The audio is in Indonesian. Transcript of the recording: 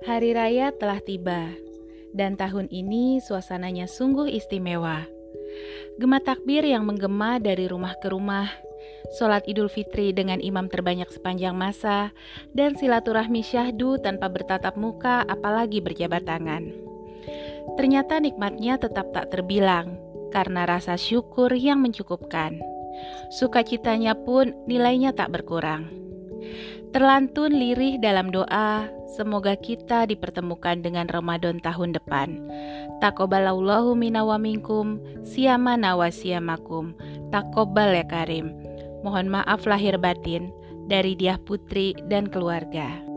Hari raya telah tiba, dan tahun ini suasananya sungguh istimewa. Gema takbir yang menggema dari rumah ke rumah, sholat idul fitri dengan imam terbanyak sepanjang masa, dan silaturahmi syahdu tanpa bertatap muka apalagi berjabat tangan. Ternyata nikmatnya tetap tak terbilang, karena rasa syukur yang mencukupkan. Sukacitanya pun nilainya tak berkurang. Terlantun lirih dalam doa, semoga kita dipertemukan dengan Ramadan tahun depan. Takobalallahu minna wa minkum, siyamana wa siyamakum. Takobal ya karim. Mohon maaf lahir batin dari Diah Putri dan keluarga.